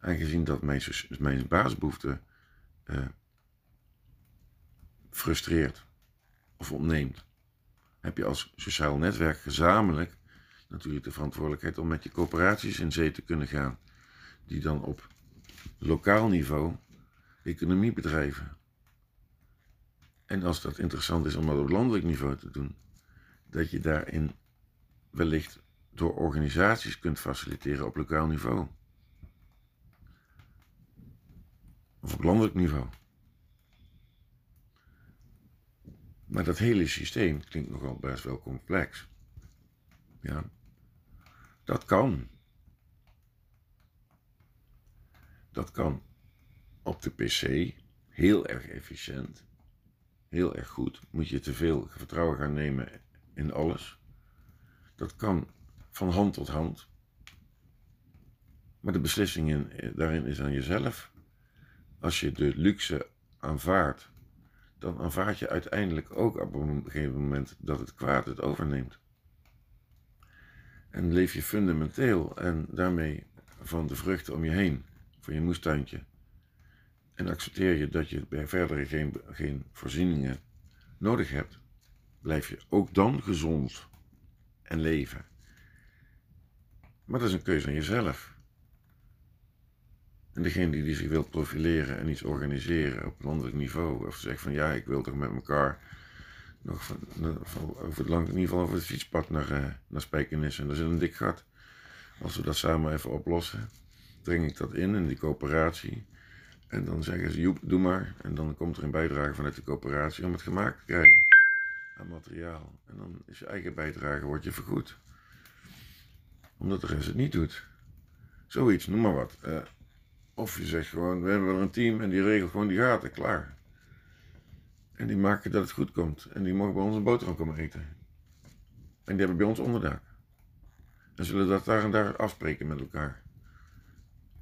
Aangezien dat mijn, mijn basisbehoefte uh, frustreert of ontneemt. Heb je als sociaal netwerk gezamenlijk natuurlijk de verantwoordelijkheid om met je coöperaties in zee te kunnen gaan. Die dan op lokaal niveau economie bedrijven. En als dat interessant is om dat op landelijk niveau te doen, dat je daarin wellicht door organisaties kunt faciliteren op lokaal niveau. Of op landelijk niveau. Maar dat hele systeem klinkt nogal best wel complex. Ja, dat kan. Dat kan op de PC heel erg efficiënt, heel erg goed. Moet je te veel vertrouwen gaan nemen in alles. Dat kan van hand tot hand. Maar de beslissing in, daarin is aan jezelf. Als je de luxe aanvaardt, dan aanvaard je uiteindelijk ook op een gegeven moment dat het kwaad het overneemt. En leef je fundamenteel en daarmee van de vruchten om je heen van je moestuintje. En accepteer je dat je bij verdere geen, geen voorzieningen nodig hebt, blijf je ook dan gezond en leven. Maar dat is een keuze aan jezelf. En degene die zich wil profileren en iets organiseren op landelijk niveau, of zegt van ja, ik wil toch met elkaar nog van, over het lang, in ieder geval over het fietspad naar, uh, naar Spijkenis. En daar zit een dik gat. Als we dat samen even oplossen, breng ik dat in in die coöperatie. En dan zeggen ze, Joep, doe maar. En dan komt er een bijdrage vanuit de coöperatie om het gemaakt te krijgen aan materiaal. En dan is je eigen bijdrage, wordt je vergoed. Omdat de rest het niet doet. Zoiets, noem maar wat. Uh, of je zegt gewoon, we hebben wel een team en die regelt gewoon die gaten, klaar. En die maken dat het goed komt. En die mogen bij ons een boterham komen eten. En die hebben bij ons onderdak. En zullen dat daar en daar afspreken met elkaar.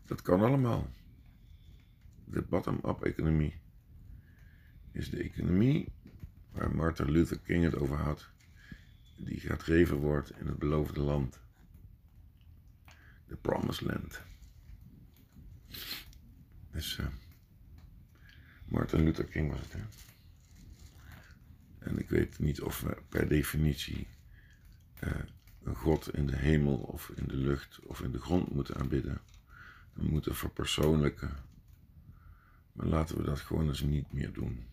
Dat kan allemaal. De bottom-up economie is de economie waar Martin Luther King het over had. Die gedreven wordt in het beloofde land. De Promised Land. Dus uh, Martin Luther King was het, hè? En ik weet niet of we per definitie uh, een God in de hemel of in de lucht of in de grond moeten aanbidden. We moeten verpersoonlijken. Maar laten we dat gewoon eens niet meer doen.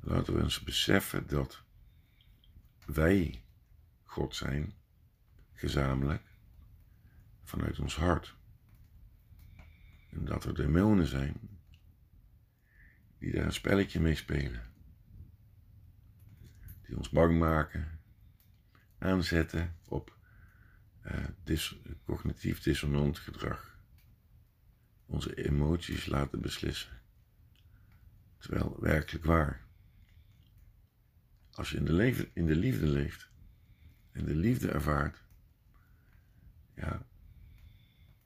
Laten we eens beseffen dat wij God zijn, gezamenlijk, vanuit ons hart. En dat er demonen zijn die daar een spelletje mee spelen. Die ons bang maken, aanzetten op dis cognitief dissonant gedrag. Onze emoties laten beslissen. Terwijl werkelijk waar. Als je in de, in de liefde leeft en de liefde ervaart, ja,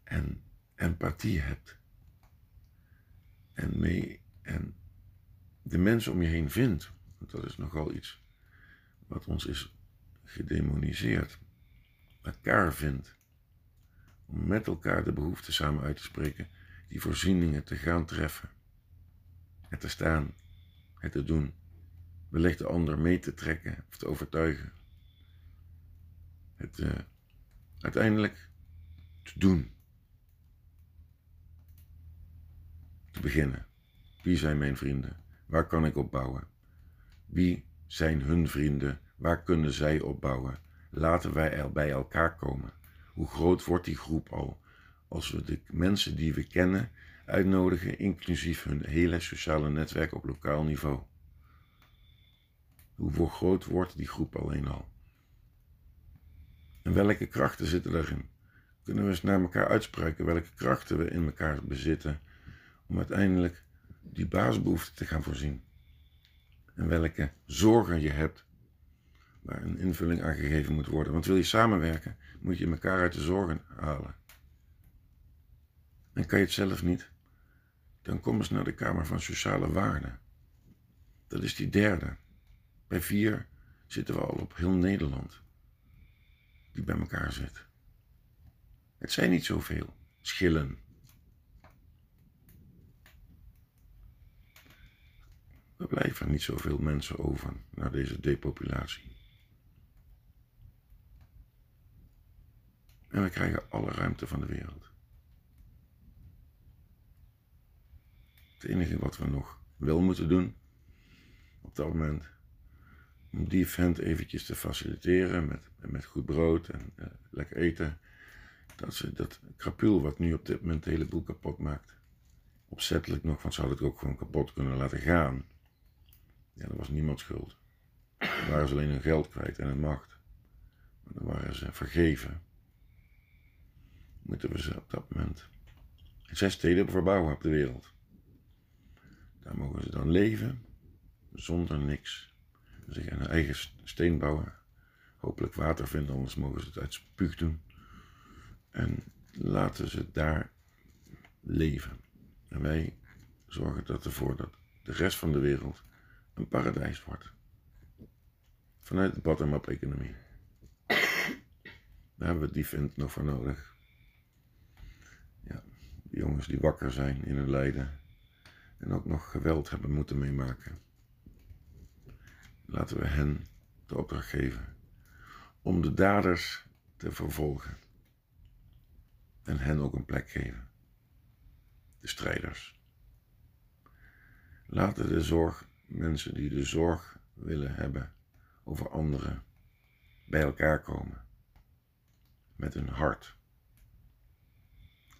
en empathie hebt. En, mee, en de mensen om je heen vindt. Dat is nogal iets wat ons is gedemoniseerd. Elkaar vindt. Om met elkaar de behoeften samen uit te spreken. Die voorzieningen te gaan treffen. Het te staan. Het te doen. Wellicht de ander mee te trekken of te overtuigen. Het uh, uiteindelijk te doen. te beginnen. Wie zijn mijn vrienden? Waar kan ik op bouwen? Wie zijn hun vrienden? Waar kunnen zij op bouwen? Laten wij er bij elkaar komen. Hoe groot wordt die groep al? Als we de mensen die we kennen uitnodigen, inclusief hun hele sociale netwerk op lokaal niveau. Hoe groot wordt die groep alleen al? En welke krachten zitten daarin? Kunnen we eens naar elkaar uitspreken welke krachten we in elkaar bezitten om uiteindelijk die basisbehoeften te gaan voorzien. En welke zorgen je hebt waar een invulling aan gegeven moet worden. Want wil je samenwerken, moet je elkaar uit de zorgen halen. En kan je het zelf niet, dan kom eens naar de Kamer van Sociale Waarden. Dat is die derde. Bij vier zitten we al op heel Nederland die bij elkaar zit. Het zijn niet zoveel schillen blijven niet zoveel mensen over na deze depopulatie. En we krijgen alle ruimte van de wereld. Het enige wat we nog wel moeten doen op dat moment, om die vent eventjes te faciliteren met, met goed brood en uh, lekker eten, dat ze dat krapul wat nu op dit moment de hele boel kapot maakt, opzettelijk nog, want ze hadden het ook gewoon kapot kunnen laten gaan. Ja, dat was niemand schuld. Dan waren ze alleen hun geld kwijt en hun macht. Maar dan waren ze vergeven. Moeten we ze op dat moment zes steden verbouwen op de wereld. Daar mogen ze dan leven zonder niks. Zich een eigen steen bouwen. Hopelijk water vinden, anders mogen ze het uit spuug doen. En laten ze daar leven. En wij zorgen ervoor dat de rest van de wereld een paradijs wordt. Vanuit de bottom-up economie. Daar hebben we die vent nog voor nodig. Ja, jongens die wakker zijn in hun lijden. En ook nog geweld hebben moeten meemaken. Laten we hen de opdracht geven om de daders te vervolgen. En hen ook een plek geven. De strijders. Laten de zorg mensen die de zorg willen hebben over anderen, bij elkaar komen met hun hart.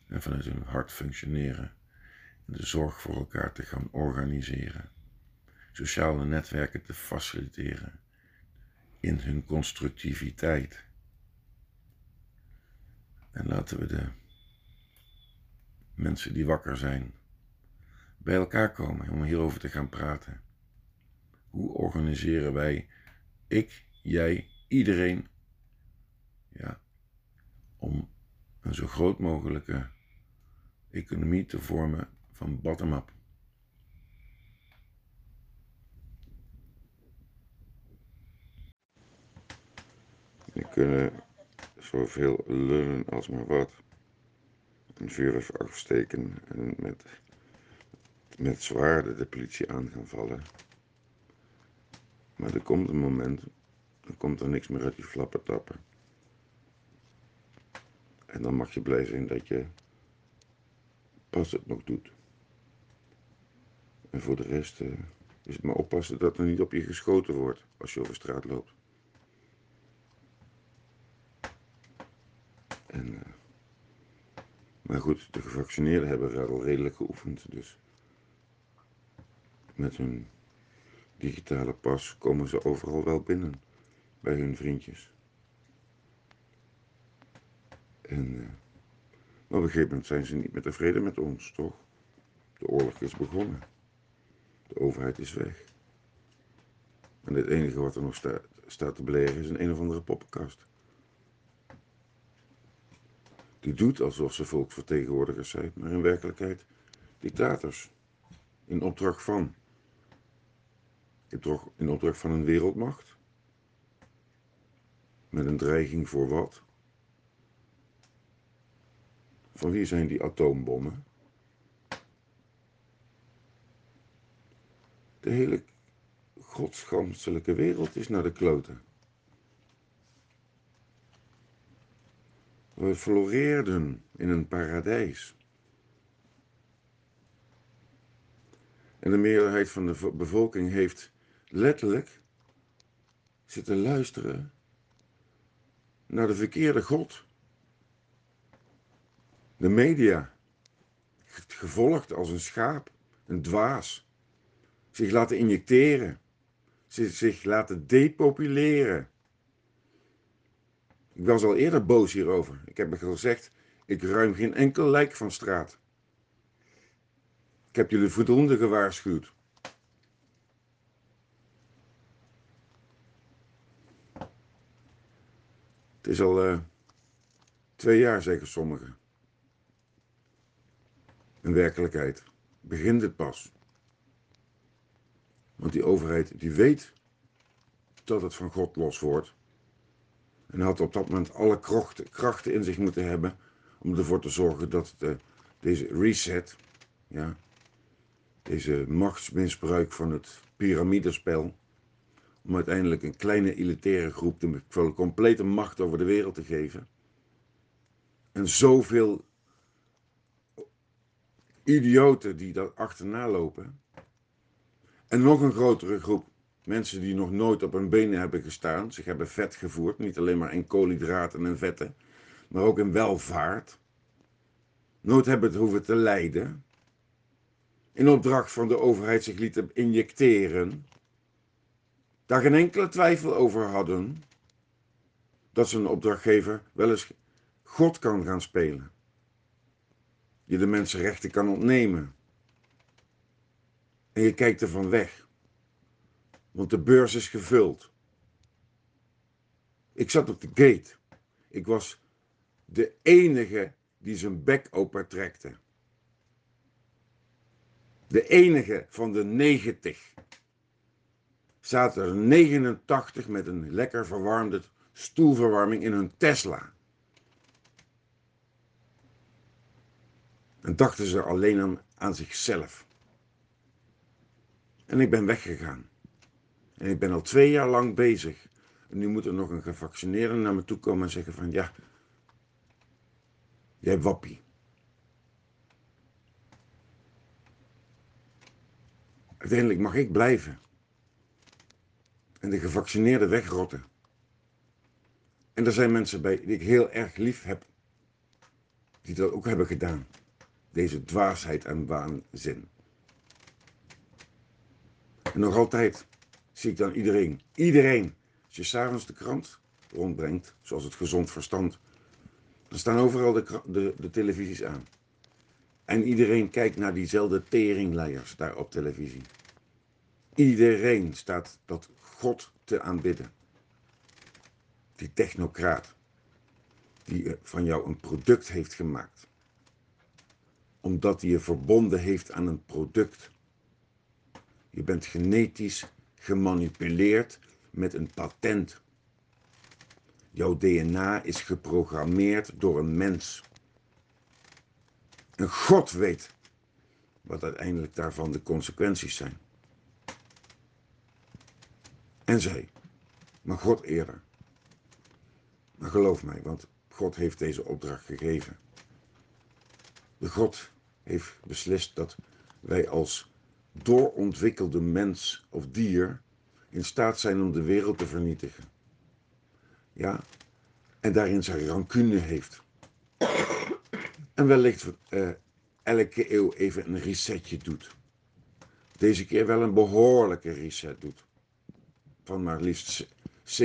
En vanuit hun hart functioneren en de zorg voor elkaar te gaan organiseren, sociale netwerken te faciliteren in hun constructiviteit. En laten we de mensen die wakker zijn bij elkaar komen om hierover te gaan praten. Hoe organiseren wij, ik, jij, iedereen, ja, om een zo groot mogelijke economie te vormen van bottom-up? We kunnen zoveel lullen als maar wat. Een vuurwerk afsteken en met met zwaarden de politie aan gaan vallen. Maar er komt een moment, dan komt er niks meer uit die flappertappen. En dan mag je blij zijn dat je pas het nog doet. En voor de rest uh, is het maar oppassen dat er niet op je geschoten wordt als je over straat loopt. En, uh, maar goed, de gevaccineerden hebben al redelijk geoefend, dus met hun digitale pas komen ze overal wel binnen bij hun vriendjes. En, maar op een gegeven moment zijn ze niet meer tevreden met ons, toch? De oorlog is begonnen. De overheid is weg. En het enige wat er nog staat, staat te beleren is een een of andere poppenkast. Die doet alsof ze volksvertegenwoordigers zijn, maar in werkelijkheid dictators. In opdracht van in opdracht van een wereldmacht? Met een dreiging voor wat? Van wie zijn die atoombommen? De hele godsganselijke wereld is naar de kloten. We floreerden in een paradijs. En de meerderheid van de bevolking heeft letterlijk zitten luisteren naar de verkeerde God. De media, gevolgd als een schaap, een dwaas, zich laten injecteren, zich laten depopuleren. Ik was al eerder boos hierover. Ik heb gezegd, ik ruim geen enkel lijk van straat. Ik heb jullie voldoende gewaarschuwd. Het is al uh, twee jaar, zeggen sommigen. In werkelijkheid begint het pas. Want die overheid die weet dat het van God los wordt. En had op dat moment alle krachten in zich moeten hebben om ervoor te zorgen dat de, deze reset, ja, deze machtsmisbruik van het piramidespel, om uiteindelijk een kleine elitaire groep de complete macht over de wereld te geven. En zoveel idioten die daar achterna lopen. En nog een grotere groep mensen die nog nooit op hun benen hebben gestaan, zich hebben vet gevoerd, niet alleen maar in koolhydraten en vetten, maar ook in welvaart. Nooit hebben het hoeven te lijden. In opdracht van de overheid zich lieten injecteren daar geen enkele twijfel over hadden dat zijn opdrachtgever wel eens God kan gaan spelen. Je de mensen rechten kan ontnemen. En je kijkt ervan weg. Want de beurs is gevuld. Ik zat op de gate. Ik was de enige die zijn bek open trekte. De enige van de 90 zaten er 89 met een lekker verwarmde stoelverwarming in hun Tesla. En dachten ze alleen aan, aan zichzelf. En ik ben weggegaan. En ik ben al twee jaar lang bezig. En nu moet er nog een gevaccineerde naar me toe komen en zeggen van ja, jij wappie. Uiteindelijk mag ik blijven. En de gevaccineerden wegrotten. En er zijn mensen bij die ik heel erg lief heb, die dat ook hebben gedaan. Deze dwaasheid en waanzin. En nog altijd zie ik dan iedereen, iedereen, als je s'avonds de krant rondbrengt, zoals het gezond verstand, dan staan overal de, de, de televisies aan. En iedereen kijkt naar diezelfde teringleiers daar op televisie. Iedereen staat dat God te aanbidden. Die technocraat, die van jou een product heeft gemaakt. Omdat hij je verbonden heeft aan een product. Je bent genetisch gemanipuleerd met een patent. Jouw DNA is geprogrammeerd door een mens. En God weet wat uiteindelijk daarvan de consequenties zijn. En zij, maar God eerder. Maar geloof mij, want God heeft deze opdracht gegeven. De God heeft beslist dat wij als doorontwikkelde mens of dier in staat zijn om de wereld te vernietigen. Ja, en daarin zijn rancune heeft. En wellicht uh, elke eeuw even een resetje doet. Deze keer wel een behoorlijke reset doet. Van maar liefst 87%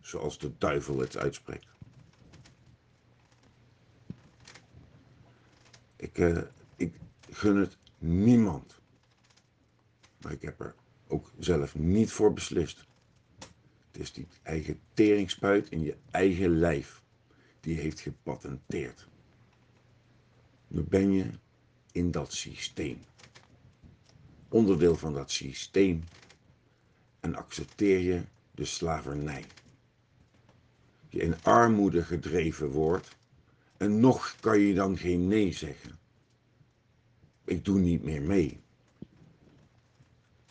zoals de duivel het uitspreekt. Ik, uh, ik gun het niemand. Maar ik heb er ook zelf niet voor beslist. Het is die eigen teringspuit in je eigen lijf. Die heeft gepatenteerd. Nu ben je in dat systeem. Onderdeel van dat systeem. En accepteer je de slavernij. Je in armoede gedreven wordt. En nog kan je dan geen nee zeggen. Ik doe niet meer mee.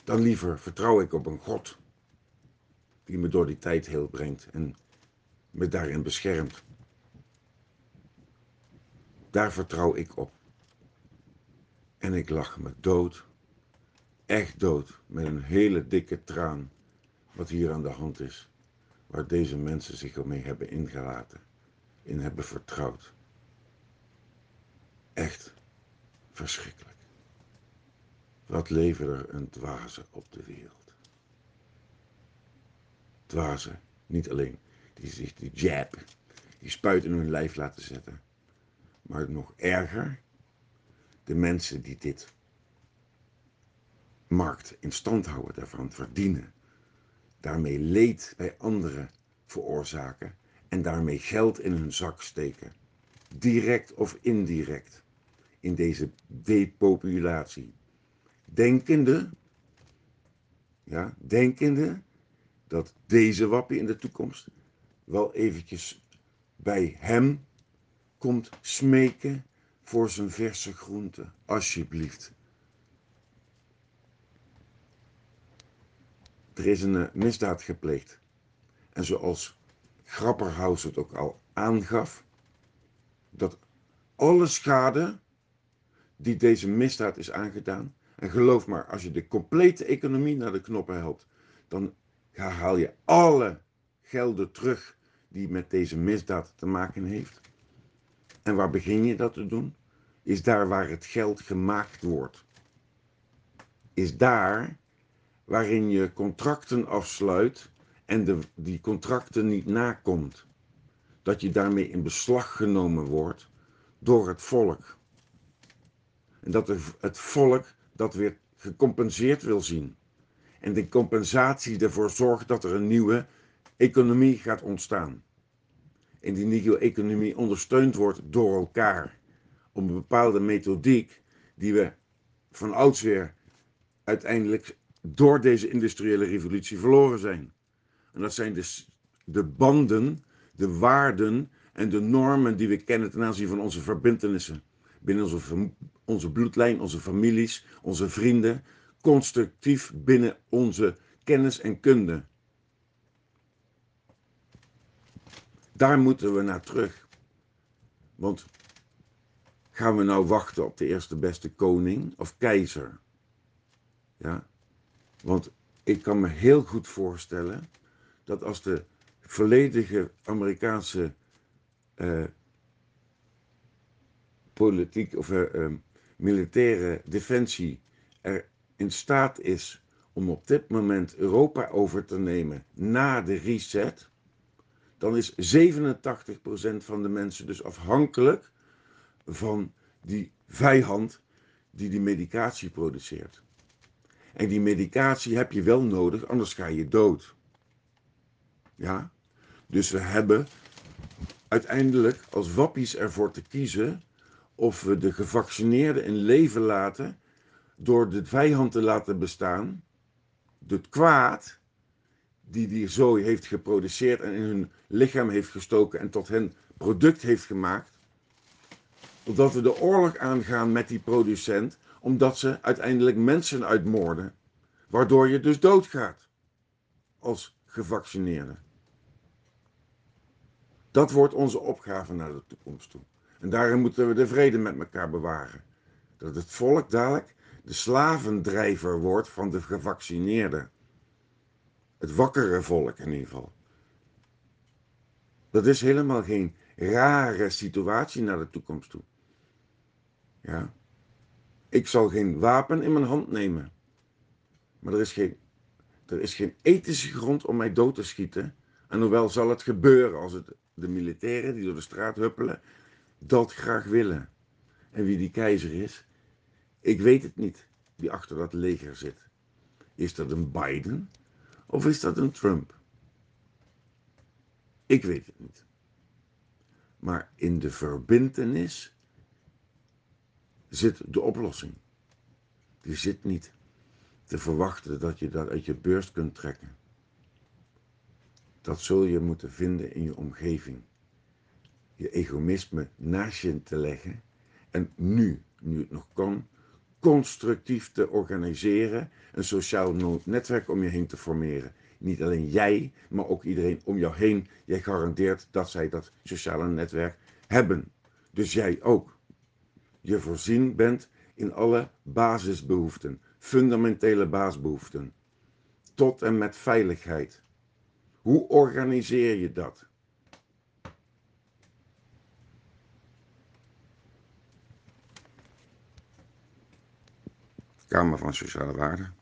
Dan liever vertrouw ik op een God die me door die tijd heel brengt en me daarin beschermt. Daar vertrouw ik op. En ik lach me dood, echt dood, met een hele dikke traan, wat hier aan de hand is, waar deze mensen zich mee hebben ingelaten, in hebben vertrouwd. Echt verschrikkelijk. Wat leven er een dwaze op de wereld. Dwazen, niet alleen, die zich die jab, die spuit in hun lijf laten zetten. Maar nog erger, de mensen die dit markt in stand houden, daarvan verdienen, daarmee leed bij anderen veroorzaken en daarmee geld in hun zak steken, direct of indirect, in deze depopulatie. Denkende, ja, denkende dat deze wappie in de toekomst wel eventjes bij hem komt smeken voor zijn verse groenten, alsjeblieft. Er is een eh, misdaad gepleegd. En zoals Grapperhaus het ook al aangaf, dat alle schade die deze misdaad is aangedaan, en geloof maar, als je de complete economie naar de knoppen helpt, dan haal je alle gelden terug die met deze misdaad te maken heeft. En waar begin je dat te doen? Is daar waar het geld gemaakt wordt. Is daar waarin je contracten afsluit en de, die contracten niet nakomt. Dat je daarmee in beslag genomen wordt door het volk. En dat het volk dat weer gecompenseerd wil zien. En de compensatie ervoor zorgt dat er een nieuwe economie gaat ontstaan. En die nieuwe economie ondersteund wordt door elkaar. Op een bepaalde methodiek die we van oudsher uiteindelijk door deze industriële revolutie verloren zijn. En dat zijn dus de banden, de waarden en de normen die we kennen ten aanzien van onze verbindenissen. Binnen onze, onze bloedlijn, onze families, onze vrienden. Constructief binnen onze kennis en kunde. Daar moeten we naar terug. Want gaan we nou wachten op de eerste beste koning of keizer? Ja? Want ik kan me heel goed voorstellen dat als de volledige Amerikaanse uh, politiek of uh, militaire defensie er in staat is om op dit moment Europa over te nemen na de reset, dan is 87% van de mensen dus afhankelijk van die vijand die die medicatie produceert. En die medicatie heb je wel nodig, anders ga je dood. Ja? Dus we hebben uiteindelijk als wappies ervoor te kiezen of we de gevaccineerden in leven laten door de vijand te laten bestaan, het kwaad die die zooi heeft geproduceerd en in hun lichaam heeft gestoken en tot hen product heeft gemaakt, omdat we de oorlog aangaan met die producent, omdat ze uiteindelijk mensen uitmoorden, waardoor je dus doodgaat als gevaccineerde. Dat wordt onze opgave naar de toekomst toe. En daarin moeten we de vrede met elkaar bewaren. Dat het volk dadelijk de slavendrijver wordt van de gevaccineerden. Het wakkere volk in ieder geval. Dat is helemaal geen rare situatie naar de toekomst toe. Ja. Ik zal geen wapen in mijn hand nemen. Maar er is geen, er is geen ethische grond om mij dood te schieten. En hoewel zal het gebeuren als het de militairen die door de straat huppelen dat graag willen. En wie die keizer is, ik weet het niet, die achter dat leger zit. Is dat een Biden of is dat een Trump? Ik weet het niet. Maar in de verbintenis zit de oplossing. Die zit niet te verwachten dat je dat uit je beurs kunt trekken. Dat zul je moeten vinden in je omgeving. Je egoïsme naast je te leggen en nu, nu het nog kan, constructief te organiseren, een sociaal netwerk om je heen te formeren. Niet alleen jij, maar ook iedereen om jou heen. Jij garandeert dat zij dat sociale netwerk hebben. Dus jij ook. Je voorzien bent in alle basisbehoeften, fundamentele basisbehoeften. Tot en met veiligheid. Hoe organiseer je dat? Kamer van Sociale Waarden.